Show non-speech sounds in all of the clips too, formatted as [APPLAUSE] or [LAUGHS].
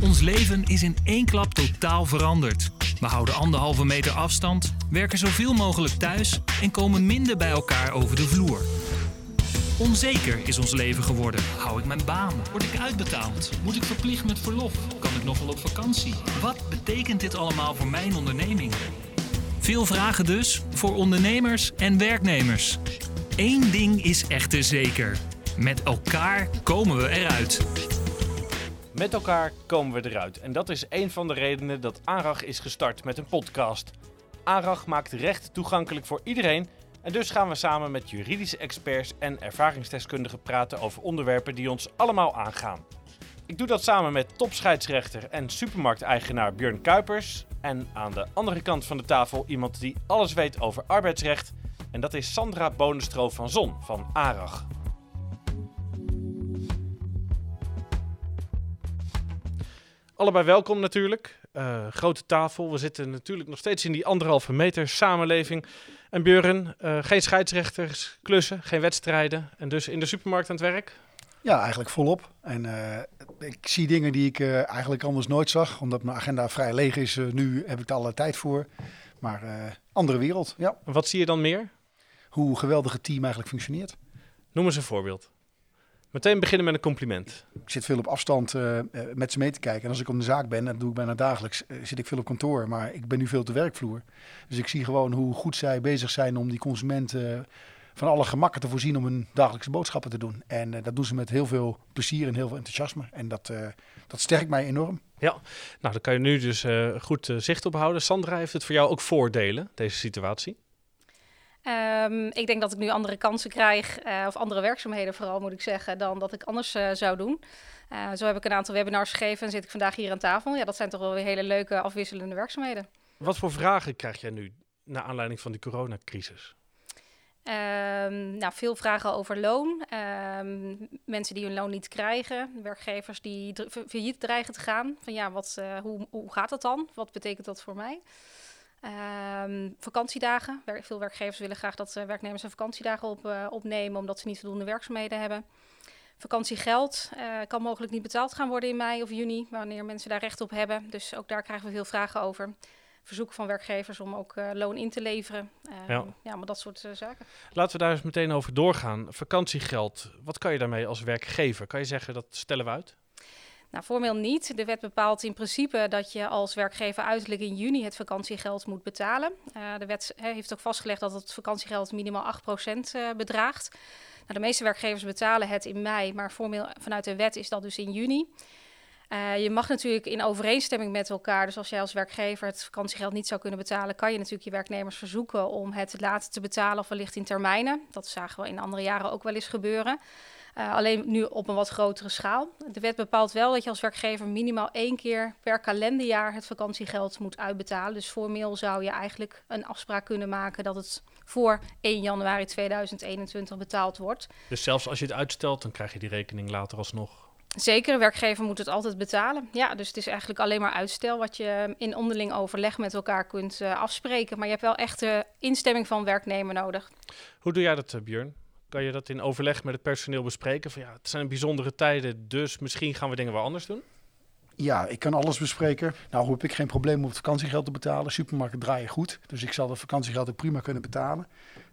Ons leven is in één klap totaal veranderd. We houden anderhalve meter afstand, werken zoveel mogelijk thuis en komen minder bij elkaar over de vloer. Onzeker is ons leven geworden. Hou ik mijn baan? Word ik uitbetaald? Moet ik verplicht met verlof? Kan ik nog wel op vakantie? Wat betekent dit allemaal voor mijn onderneming? Veel vragen dus voor ondernemers en werknemers. Eén ding is echter zeker. Met elkaar komen we eruit. Met elkaar komen we eruit. En dat is een van de redenen dat ARAG is gestart met een podcast. ARAG maakt recht toegankelijk voor iedereen. En dus gaan we samen met juridische experts en ervaringsdeskundigen praten over onderwerpen die ons allemaal aangaan. Ik doe dat samen met topscheidsrechter en supermarkteigenaar Björn Kuipers. En aan de andere kant van de tafel iemand die alles weet over arbeidsrecht. En dat is Sandra Bonenstro van Zon van ARAG. Allebei welkom natuurlijk. Uh, grote tafel. We zitten natuurlijk nog steeds in die anderhalve meter samenleving. En Björn, uh, geen scheidsrechters, klussen, geen wedstrijden. En dus in de supermarkt aan het werk? Ja, eigenlijk volop. En uh, ik zie dingen die ik eigenlijk anders nooit zag. Omdat mijn agenda vrij leeg is. nu heb ik er alle tijd voor. Maar andere wereld, ja. wat zie je dan meer? Hoe een geweldige team eigenlijk functioneert. Noem eens een voorbeeld. Meteen beginnen met een compliment. Ik zit veel op afstand uh, met ze mee te kijken. En als ik op de zaak ben, en dat doe ik bijna dagelijks, uh, zit ik veel op kantoor. Maar ik ben nu veel op de werkvloer. Dus ik zie gewoon hoe goed zij bezig zijn om die consumenten van alle gemakken te voorzien om hun dagelijkse boodschappen te doen. En dat doen ze met heel veel plezier en heel veel enthousiasme. En dat, dat sterkt mij enorm. Ja, nou dan kan je nu dus goed zicht op houden. Sandra, heeft het voor jou ook voordelen, deze situatie? Um, ik denk dat ik nu andere kansen krijg, uh, of andere werkzaamheden vooral moet ik zeggen, dan dat ik anders uh, zou doen. Uh, zo heb ik een aantal webinars gegeven en zit ik vandaag hier aan tafel. Ja, dat zijn toch wel weer hele leuke afwisselende werkzaamheden. Wat voor vragen krijg jij nu naar aanleiding van die coronacrisis? Um, nou, veel vragen over loon. Um, mensen die hun loon niet krijgen. Werkgevers die failliet dreigen te gaan. Van ja, wat, hoe, hoe gaat dat dan? Wat betekent dat voor mij? Um, vakantiedagen. Veel werkgevers willen graag dat uh, werknemers hun vakantiedagen op, uh, opnemen, omdat ze niet voldoende werkzaamheden hebben. Vakantiegeld uh, kan mogelijk niet betaald gaan worden in mei of juni, wanneer mensen daar recht op hebben. Dus ook daar krijgen we veel vragen over. Verzoeken van werkgevers om ook loon in te leveren. ja. ja, maar dat soort zaken. Laten we daar eens meteen over doorgaan. Vakantiegeld, wat kan je daarmee als werkgever? Kan je zeggen dat stellen we uit? Nou, formeel niet. De wet bepaalt in principe dat je als werkgever uiterlijk in juni het vakantiegeld moet betalen. Uh, de wet heeft ook vastgelegd dat het vakantiegeld minimaal 8% uh, bedraagt. Nou, de meeste werkgevers betalen het in mei, maar formeel vanuit de wet is dat dus in juni. Uh, je mag natuurlijk in overeenstemming met elkaar, dus als jij als werkgever het vakantiegeld niet zou kunnen betalen, kan je natuurlijk je werknemers verzoeken om het later te betalen of wellicht in termijnen. Dat zagen we in andere jaren ook wel eens gebeuren. Uh, alleen nu op een wat grotere schaal. De wet bepaalt wel dat je als werkgever minimaal één keer per kalenderjaar het vakantiegeld moet uitbetalen. Dus formeel zou je eigenlijk een afspraak kunnen maken dat het voor 1 januari 2021 betaald wordt. Dus zelfs als je het uitstelt, dan krijg je die rekening later alsnog. Zeker, de werkgever moet het altijd betalen. Ja, dus het is eigenlijk alleen maar uitstel wat je in onderling overleg met elkaar kunt uh, afspreken. Maar je hebt wel echt de instemming van werknemer nodig. Hoe doe jij dat, Björn? Kan je dat in overleg met het personeel bespreken? Van ja, het zijn bijzondere tijden, dus misschien gaan we dingen wel anders doen? Ja, ik kan alles bespreken. Nou heb ik geen probleem om het vakantiegeld te betalen. Supermarkten draaien goed, dus ik zal het vakantiegeld ook prima kunnen betalen.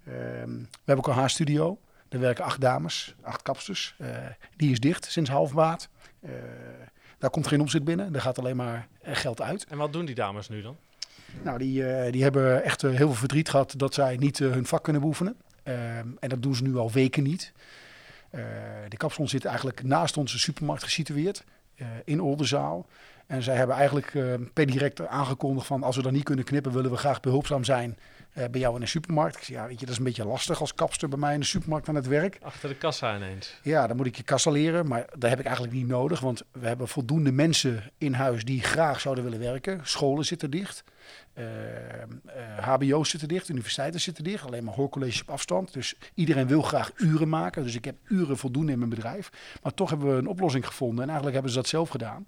Uh, we hebben ook een haarstudio. Daar werken acht dames, acht kapsters. Uh, die is dicht sinds half maart. Uh, daar komt geen omzet binnen, daar gaat alleen maar geld uit. En wat doen die dames nu dan? Nou, die, die hebben echt heel veel verdriet gehad dat zij niet hun vak kunnen beoefenen. Um, en dat doen ze nu al weken niet. Uh, de kapsalon zit eigenlijk naast onze supermarkt gesitueerd, uh, in Oldenzaal. En zij hebben eigenlijk uh, per direct aangekondigd van als we dan niet kunnen knippen, willen we graag behulpzaam zijn bij jou in de supermarkt. Ik zei, ja, weet je, dat is een beetje lastig als kapster bij mij in de supermarkt aan het werk. Achter de kassa ineens. Ja, dan moet ik je kassa leren, maar dat heb ik eigenlijk niet nodig, want we hebben voldoende mensen in huis die graag zouden willen werken. Scholen zitten dicht. Uh, uh, HBO's zitten dicht, universiteiten zitten dicht, alleen maar hoorcolleges op afstand. Dus iedereen wil graag uren maken. Dus ik heb uren voldoende in mijn bedrijf. Maar toch hebben we een oplossing gevonden en eigenlijk hebben ze dat zelf gedaan.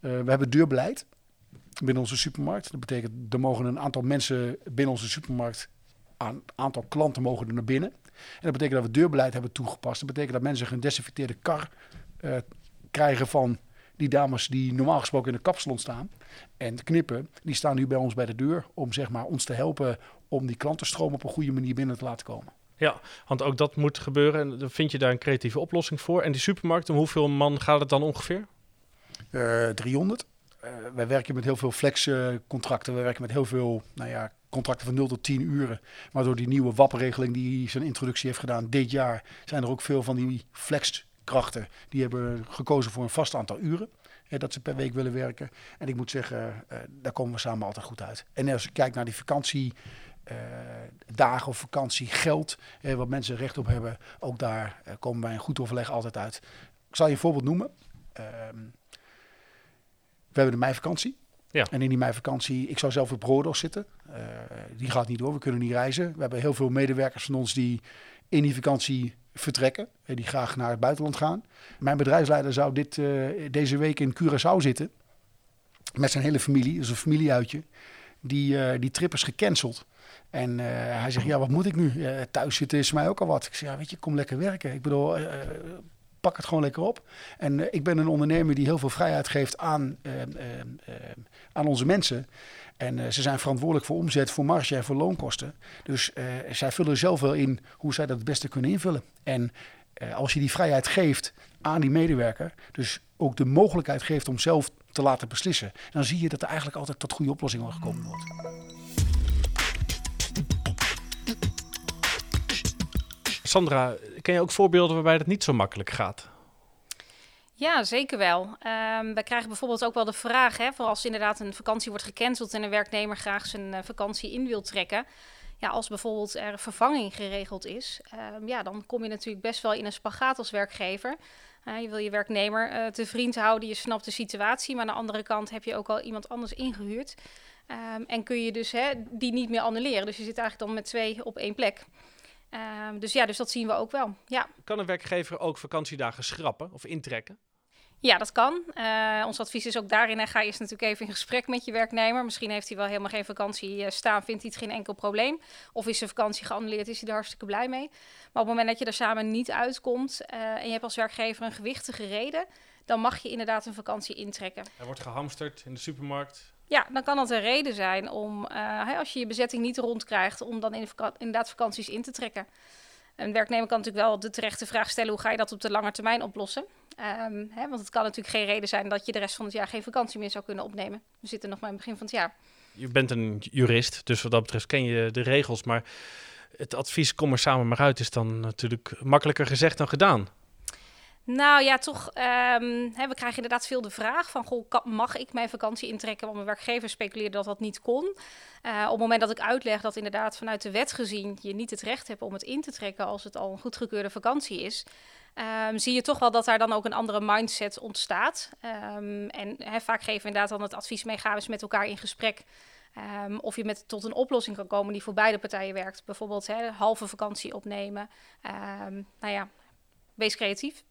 We hebben deurbeleid binnen onze supermarkt. Dat betekent er mogen een aantal mensen binnen onze supermarkt, een aantal klanten mogen er naar binnen. En dat betekent dat we deurbeleid hebben toegepast. Dat betekent dat mensen een gedesinfecteerde kar uh, krijgen van die dames die normaal gesproken in de kapsalon staan en knippen, die staan nu bij ons bij de deur om zeg maar, ons te helpen om die klantenstroom op een goede manier binnen te laten komen. Ja, want ook dat moet gebeuren en dan vind je daar een creatieve oplossing voor. En die supermarkt, om hoeveel man gaat het dan ongeveer? Uh, 300. Uh, wij werken met heel veel flexcontracten. we werken met heel veel nou ja, contracten van 0 tot 10 uren. Maar door die nieuwe WAP-regeling die zijn introductie heeft gedaan dit jaar, zijn er ook veel van die flex krachten die hebben gekozen voor een vast aantal uren. Hè, dat ze per week willen werken. En ik moet zeggen, uh, daar komen we samen altijd goed uit. En als je kijkt naar die vakantie. Dagen of vakantiegeld, eh, wat mensen recht op hebben, ook daar komen wij een goed overleg altijd uit. Ik zal je een voorbeeld noemen. Ehm, hebben de meivakantie. Ja. En in die meivakantie, ik zou zelf op Rodos zitten. die gaat niet door, we kunnen niet reizen. We hebben heel veel medewerkers van ons die in die vakantie vertrekken, die graag naar het buitenland gaan. Mijn bedrijfsleider zou dit, uh, deze week in Curaçao zitten met zijn hele familie, dus een familieuitje. Die, uh, die trip is gecanceld. En uh, hij zegt, ja, wat moet ik nu? thuis zitten is mij ook al wat. Ik zeg, ja, weet je, kom lekker werken. Ik bedoel, pak het gewoon lekker op. En ik ben een ondernemer die heel veel vrijheid geeft aan, aan onze mensen. En uh, ze zijn verantwoordelijk voor omzet, voor marge en voor loonkosten. Dus uh, zij vullen zelf wel in hoe zij dat het beste kunnen invullen. En als je die vrijheid geeft aan die medewerker, dus ook de mogelijkheid geeft om zelf te laten beslissen, dan zie je dat er eigenlijk altijd tot goede oplossingen gekomen wordt. Sandra, ken je ook voorbeelden waarbij dat niet zo makkelijk gaat? Ja, zeker wel. Um, wij krijgen bijvoorbeeld ook wel de vraag, hè, voor als inderdaad een vakantie wordt gecanceld en een werknemer graag zijn uh, vakantie in wil trekken. Ja, als bijvoorbeeld er vervanging geregeld is, um, ja, dan kom je natuurlijk best wel in een spagaat als werkgever. Uh, je wil je werknemer uh, te vriend houden, je snapt de situatie, maar aan de andere kant heb je ook al iemand anders ingehuurd. Um, en kun je dus hè, die niet meer annuleren. Dus je zit eigenlijk dan met twee op één plek. Um, dus ja, dus dat zien we ook wel. Ja. Kan een werkgever ook vakantiedagen schrappen of intrekken? Ja, dat kan. Uh, ons advies is ook daarin, hè, ga eerst natuurlijk even in gesprek met je werknemer. Misschien heeft hij wel helemaal geen vakantie uh, staan, vindt hij het geen enkel probleem. Of is zijn vakantie geannuleerd, is hij er hartstikke blij mee. Maar op het moment dat je er samen niet uitkomt uh, en je hebt als werkgever een gewichtige reden, dan mag je inderdaad een vakantie intrekken. Er wordt gehamsterd in de supermarkt. Ja, dan kan dat een reden zijn om, als je je bezetting niet rondkrijgt, om dan in inderdaad vakanties in te trekken. Een werknemer kan natuurlijk wel de terechte vraag stellen: hoe ga je dat op de lange termijn oplossen? Um, hè, want het kan natuurlijk geen reden zijn dat je de rest van het jaar geen vakantie meer zou kunnen opnemen. We zitten nog maar in het begin van het jaar. Je bent een jurist, dus wat dat betreft ken je de regels. Maar het advies kom er samen maar uit is dan natuurlijk makkelijker gezegd dan gedaan. Nou ja, toch. Um, hè, we krijgen inderdaad veel de vraag van: goh, mag ik mijn vakantie intrekken? Want mijn werkgever speculeerde dat dat niet kon. Uh, op het moment dat ik uitleg dat inderdaad vanuit de wet gezien je niet het recht hebt om het in te trekken als het al een goedgekeurde vakantie is. Um, zie je toch wel dat daar dan ook een andere mindset ontstaat. Um, en vaak geven we inderdaad dan het advies mee, ga eens met elkaar in gesprek. Of je met, tot een oplossing kan komen die voor beide partijen werkt. Bijvoorbeeld halve vakantie opnemen. nou ja, wees creatief.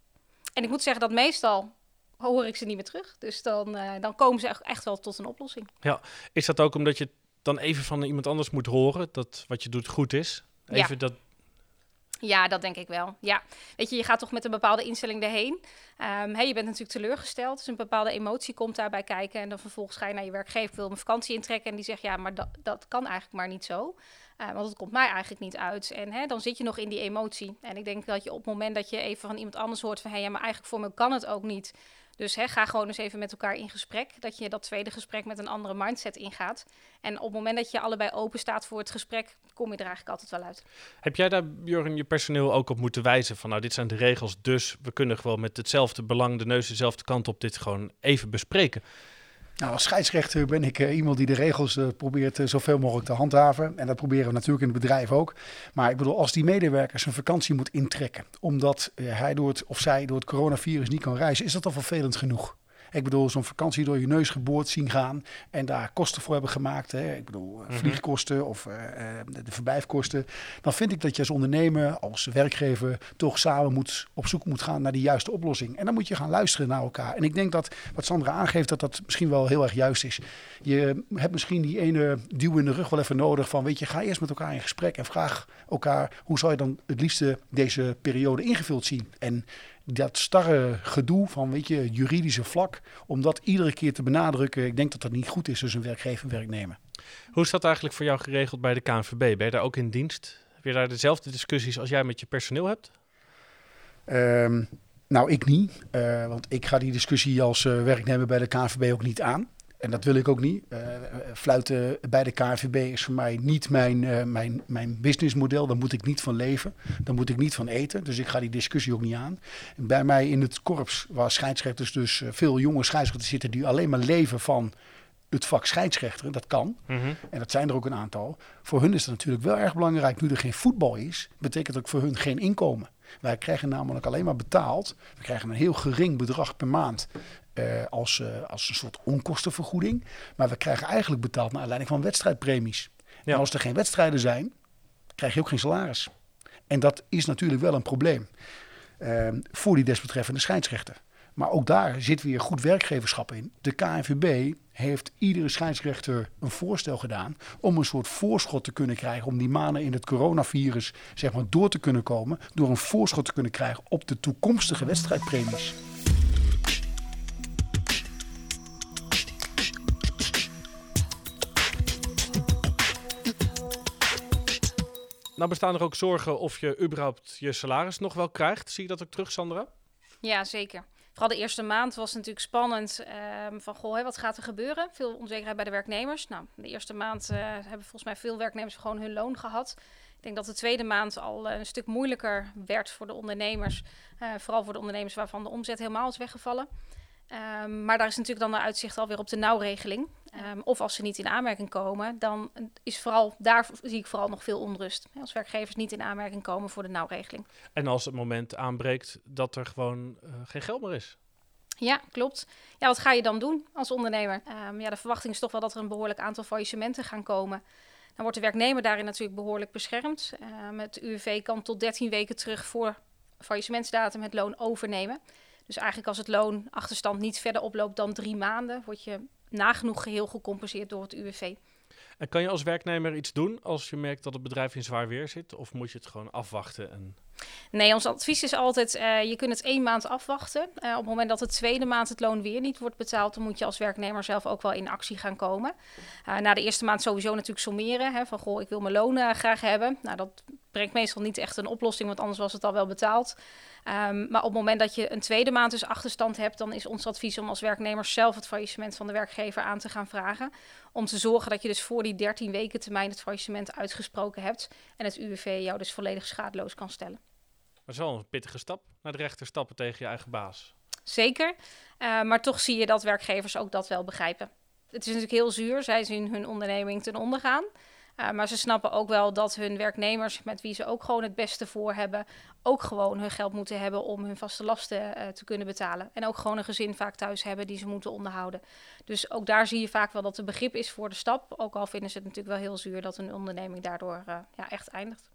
En ik moet zeggen dat meestal hoor ik ze niet meer terug. Dus dan, uh, dan komen ze echt, wel tot een oplossing. Ja, is dat ook omdat je dan even van iemand anders moet horen dat wat je doet goed is? Even ja. dat ja, dat denk ik wel. Ja, weet je, je gaat toch met een bepaalde instelling erheen. Um, hey, je bent natuurlijk teleurgesteld, dus een bepaalde emotie komt daarbij kijken. En dan vervolgens ga je naar je werkgever, wil een vakantie intrekken. En die zegt, ja, maar dat, dat kan eigenlijk maar niet zo. Uh, want het komt mij eigenlijk niet uit. En hè, dan zit je nog in die emotie. En ik denk dat je op het moment dat je even van iemand anders hoort van... hé, hey, ja, maar eigenlijk voor me kan het ook niet... Dus hè, ga gewoon eens even met elkaar in gesprek. Dat je dat tweede gesprek met een andere mindset ingaat. En op het moment dat je allebei open staat voor het gesprek, kom je er eigenlijk altijd wel uit. Heb jij daar, Björn, je personeel ook op moeten wijzen van nou, dit zijn de regels, dus we kunnen gewoon met hetzelfde belang, de neus dezelfde kant op, dit gewoon even bespreken? Nou, als scheidsrechter ben ik uh, iemand die de regels uh, probeert uh, zoveel mogelijk te handhaven. En dat proberen we natuurlijk in het bedrijf ook. Maar ik bedoel, als die medewerker zijn vakantie moet intrekken, omdat hij door het, of zij door het coronavirus niet kan reizen, is dat al vervelend genoeg. Ik bedoel, zo'n vakantie door je neus geboord zien gaan en daar kosten voor hebben gemaakt. Hè. Ik bedoel, Mhm. vliegkosten of uh, de verblijfkosten. Dan vind ik dat je als ondernemer, als werkgever, toch samen moet, op zoek moet gaan naar die juiste oplossing. En dan moet je gaan luisteren naar elkaar. En ik denk dat wat Sandra aangeeft, dat dat misschien wel heel erg juist is. Je hebt misschien die ene duw in de rug wel even nodig van, weet je, ga eerst met elkaar in gesprek en vraag elkaar, hoe zou je dan het liefste deze periode ingevuld zien? En dat starre gedoe van, weet je, juridische vlak, om dat iedere keer te benadrukken, ik denk dat dat niet goed is tussen werkgever en werknemer. Hoe is dat eigenlijk voor jou geregeld bij de KNVB? Ben je daar ook in dienst? Heb je daar dezelfde discussies als jij met je personeel hebt? Um, nou, ik niet. Uh, want ik ga die discussie als uh, werknemer bij de KNVB ook niet aan. En dat wil ik ook niet. Uh, fluiten bij de KNVB is voor mij niet mijn, uh, mijn, mijn businessmodel. Daar moet ik niet van leven. Daar moet ik niet van eten. Dus ik ga die discussie ook niet aan. En bij mij in het korps, waar scheidsrechters dus uh, veel jonge scheidsrechters zitten... die alleen maar leven van het vak scheidsrechter. Dat kan. Mhm. En dat zijn er ook een aantal. Voor hun is het natuurlijk wel erg belangrijk. Nu er geen voetbal is, betekent ook voor hun geen inkomen. Wij krijgen namelijk alleen maar betaald. We krijgen een heel gering bedrag per maand uh, als, uh, als een soort onkostenvergoeding. Maar we krijgen eigenlijk betaald naar aanleiding van wedstrijdpremies. Ja. En als er geen wedstrijden zijn, krijg je ook geen salaris. En dat is natuurlijk wel een probleem uh, voor die desbetreffende scheidsrechter. Maar ook daar zit weer goed werkgeverschap in. De KNVB heeft iedere scheidsrechter een voorstel gedaan om een soort voorschot te kunnen krijgen. Om die maanden in het coronavirus zeg maar, door te kunnen komen. Door een voorschot te kunnen krijgen op de toekomstige wedstrijdpremies. Nou bestaan er ook zorgen of je überhaupt je salaris nog wel krijgt. Zie je dat ook terug, Sandra? Ja, zeker. Vooral de eerste maand was natuurlijk spannend. Um, van, goh, hè, wat gaat er gebeuren? Veel onzekerheid bij de werknemers. Nou, de eerste maand uh, hebben volgens mij veel werknemers gewoon hun loon gehad. Ik denk dat de tweede maand al uh, een stuk moeilijker werd voor de ondernemers. Uh, vooral voor de ondernemers waarvan de omzet helemaal is weggevallen. Um, maar daar is natuurlijk dan de uitzicht alweer op de nauwregeling. Um, of als ze niet in aanmerking komen, dan is vooral daar zie ik vooral nog veel onrust. Als werkgevers niet in aanmerking komen voor de nauwregeling. En als het moment aanbreekt dat er gewoon uh, geen geld meer is. Ja, klopt. Ja, wat ga je dan doen als ondernemer? Um, ja, de verwachting is toch wel dat er een behoorlijk aantal faillissementen gaan komen. Dan wordt de werknemer daarin natuurlijk behoorlijk beschermd. Um, het UWV kan tot 13 weken terug voor faillissementsdatum het loon overnemen. Dus eigenlijk als het loonachterstand niet verder oploopt dan drie maanden, word je nagenoeg geheel gecompenseerd door het UWV. En kan je als werknemer iets doen als je merkt dat het bedrijf in zwaar weer zit? Of moet je het gewoon afwachten? En... Nee, ons advies is altijd, uh, je kunt het één maand afwachten. Uh, op het moment dat de tweede maand het loon weer niet wordt betaald, dan moet je als werknemer zelf ook wel in actie gaan komen. Uh, na de eerste maand sowieso natuurlijk sommeren, hè, van goh, ik wil mijn loon graag hebben. Nou, dat brengt meestal niet echt een oplossing, want anders was het al wel betaald. Um, maar op het moment dat je een tweede maand dus achterstand hebt, dan is ons advies om als werknemer zelf het faillissement van de werkgever aan te gaan vragen. Om te zorgen dat je dus voor die 13 weken termijn het faillissement uitgesproken hebt en het UWV jou dus volledig schadeloos kan stellen. Maar het is wel een pittige stap naar de rechter stappen tegen je eigen baas. Zeker, uh, maar toch zie je dat werkgevers ook dat wel begrijpen. Het is natuurlijk heel zuur, zij zien hun onderneming ten onder gaan. Uh, maar ze snappen ook wel dat hun werknemers, met wie ze ook gewoon het beste voor hebben, ook gewoon hun geld moeten hebben om hun vaste lasten uh, te kunnen betalen. En ook gewoon een gezin vaak thuis hebben die ze moeten onderhouden. Dus ook daar zie je vaak wel dat er begrip is voor de stap. Ook al vinden ze het natuurlijk wel heel zuur dat een onderneming daardoor ja, echt eindigt.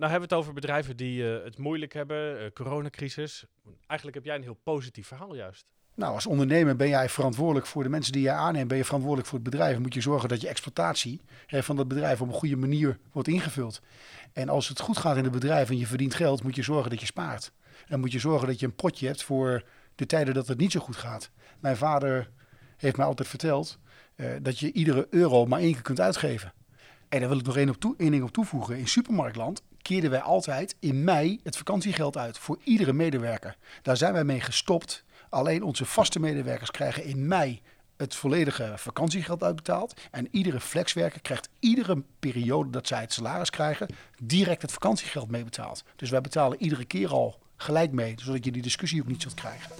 Nou hebben we het over bedrijven die het moeilijk hebben, coronacrisis. Eigenlijk heb jij een heel positief verhaal juist. Nou, als ondernemer ben jij verantwoordelijk voor de mensen die je aanneemt. Ben je verantwoordelijk voor het bedrijf. Moet je zorgen dat je exploitatie hè, van dat bedrijf op een goede manier wordt ingevuld. En als het goed gaat in het bedrijf en je verdient geld, moet je zorgen dat je spaart. En moet je zorgen dat je een potje hebt voor de tijden dat het niet zo goed gaat. Mijn vader heeft mij altijd verteld uh, dat je iedere euro maar één keer kunt uitgeven. En daar wil ik nog één, op toe, één ding op toevoegen. In supermarktland keerden wij altijd in mei het vakantiegeld uit voor iedere medewerker. Daar zijn wij mee gestopt. Alleen onze vaste medewerkers krijgen in mei het volledige vakantiegeld uitbetaald. En iedere flexwerker krijgt iedere periode dat zij het salaris krijgen, direct het vakantiegeld meebetaald. Dus wij betalen iedere keer al gelijk mee, zodat je die discussie ook niet zult krijgen.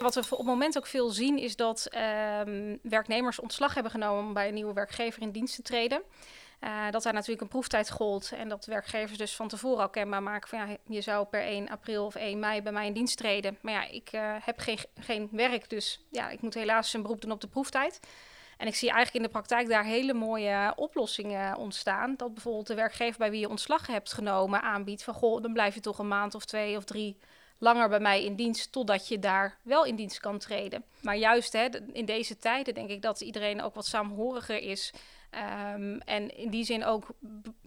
Wat we op het moment ook veel zien is dat um, werknemers ontslag hebben genomen om bij een nieuwe werkgever in dienst te treden. Uh, dat daar natuurlijk een proeftijd gold en dat werkgevers dus van tevoren al kenbaar maken van ja, je zou per 1 april of 1 mei bij mij in dienst treden. Maar ja, ik uh, heb geen, geen werk, dus ja, ik moet helaas een beroep doen op de proeftijd. En ik zie eigenlijk in de praktijk daar hele mooie oplossingen ontstaan. Dat bijvoorbeeld de werkgever bij wie je ontslag hebt genomen aanbiedt van goh, dan blijf je toch een maand of twee of drie langer bij mij in dienst totdat je daar wel in dienst kan treden. Maar juist hè, in deze tijden denk ik dat iedereen ook wat saamhoriger is. Um, en in die zin ook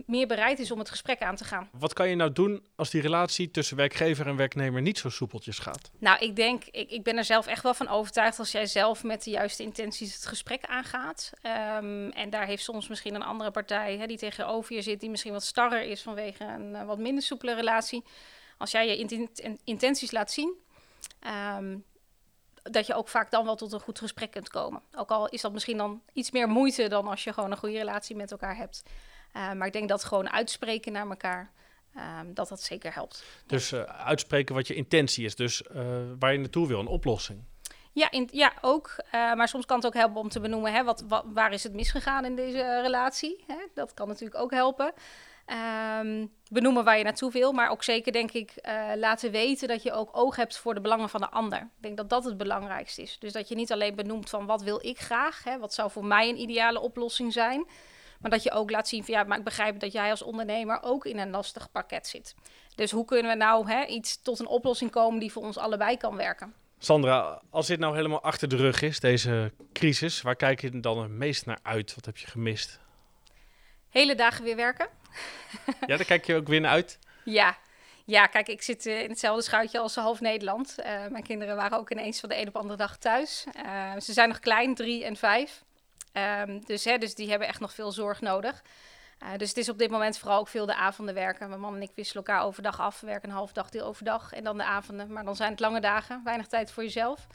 meer bereid is om het gesprek aan te gaan. Wat kan je nou doen als die relatie tussen werkgever en werknemer niet zo soepeltjes gaat? Nou, ik denk, ik, ik ben er zelf echt wel van overtuigd als jij zelf met de juiste intenties het gesprek aangaat. Um, en daar heeft soms misschien een andere partij hè, die tegenover je zit, die misschien wat starrer is vanwege een uh, wat minder soepele relatie. Als jij je intenties laat zien, um, dat je ook vaak dan wel tot een goed gesprek kunt komen. Ook al is dat misschien dan iets meer moeite dan als je gewoon een goede relatie met elkaar hebt. Uh, maar ik denk dat gewoon uitspreken naar elkaar, um, dat dat zeker helpt. Dus uh, uitspreken wat je intentie is, dus uh, waar je naartoe wil, een oplossing. Ja, in, ja ook. maar soms kan het ook helpen om te benoemen, hè, wat, wat, waar is het misgegaan in deze relatie? Hè? Dat kan natuurlijk ook helpen. Benoemen waar je naartoe wil, maar ook zeker denk ik uh, laten weten dat je ook oog hebt voor de belangen van de ander. Ik denk dat dat het belangrijkste is. Dus dat je niet alleen benoemt van wat wil ik graag, hè, wat zou voor mij een ideale oplossing zijn, maar dat je ook laat zien van ja, maar ik begrijp dat jij als ondernemer ook in een lastig pakket zit. Dus hoe kunnen we nou hè, iets tot een oplossing komen die voor ons allebei kan werken? Sandra, als dit nou helemaal achter de rug is, deze crisis, waar kijk je dan het meest naar uit? Wat heb je gemist? Hele dagen weer werken. [LAUGHS] Ja, daar kijk je ook weer naar uit? Ja. Ja, kijk, ik zit uh, in hetzelfde schuitje als half Nederland. Uh, mijn kinderen waren ook ineens van de een op de andere dag thuis. Uh, ze zijn nog klein, drie en vijf. Um, dus, hè, dus die hebben echt nog veel zorg nodig. dus het is op dit moment vooral ook veel de avonden werken. Mijn man en ik wisselen elkaar overdag af. We werken een half dag, deel overdag en dan de avonden. Maar dan zijn het lange dagen, weinig tijd voor jezelf.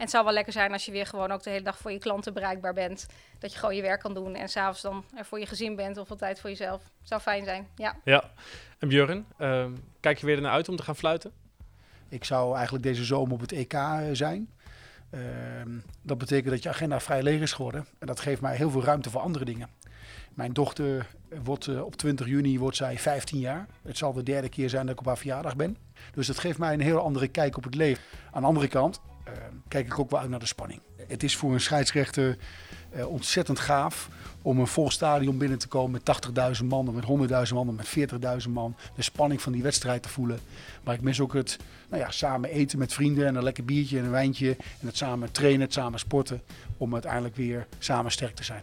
En het zou wel lekker zijn als je weer gewoon ook de hele dag voor je klanten bereikbaar bent. Dat je gewoon je werk kan doen en s'avonds dan er voor je gezin bent of wat tijd voor jezelf. Zou fijn zijn, ja. Ja, en Björn, uh, kijk je weer ernaar uit om te gaan fluiten? Ik zou eigenlijk deze zomer op het EK eh, zijn. Uh, dat betekent dat je agenda vrij leeg is geworden. En dat geeft mij heel veel ruimte voor andere dingen. Mijn dochter wordt uh, op 20 juni wordt zij 15 jaar. Het zal de derde keer zijn dat ik op haar verjaardag ben. Dus dat geeft mij een heel andere kijk op het leven. Aan de andere kant, uh, kijk ik ook wel uit naar de spanning. Het is voor een scheidsrechter uh, ontzettend gaaf om een vol stadion binnen te komen met 80.000 man, met 100.000 man, met 40.000 man. De spanning van die wedstrijd te voelen. Maar ik mis ook het nou ja, samen eten met vrienden en een lekker biertje en een wijntje. En het samen trainen, het samen sporten. Om uiteindelijk weer samen sterk te zijn.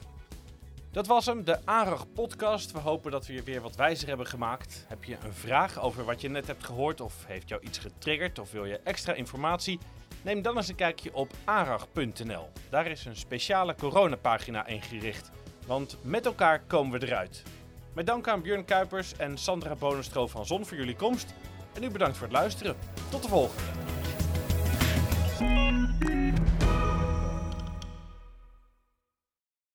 Dat was hem, de ARAG podcast. We hopen dat we je weer wat wijzer hebben gemaakt. Heb je een vraag over wat je net hebt gehoord of heeft jou iets getriggerd of wil je extra informatie? Neem dan eens een kijkje op arag.nl. Daar is een speciale coronapagina ingericht. Want met elkaar komen we eruit. Met dank aan Björn Kuipers en Sandra Bonenstro van Zon voor jullie komst. En u bedankt voor het luisteren. Tot de volgende.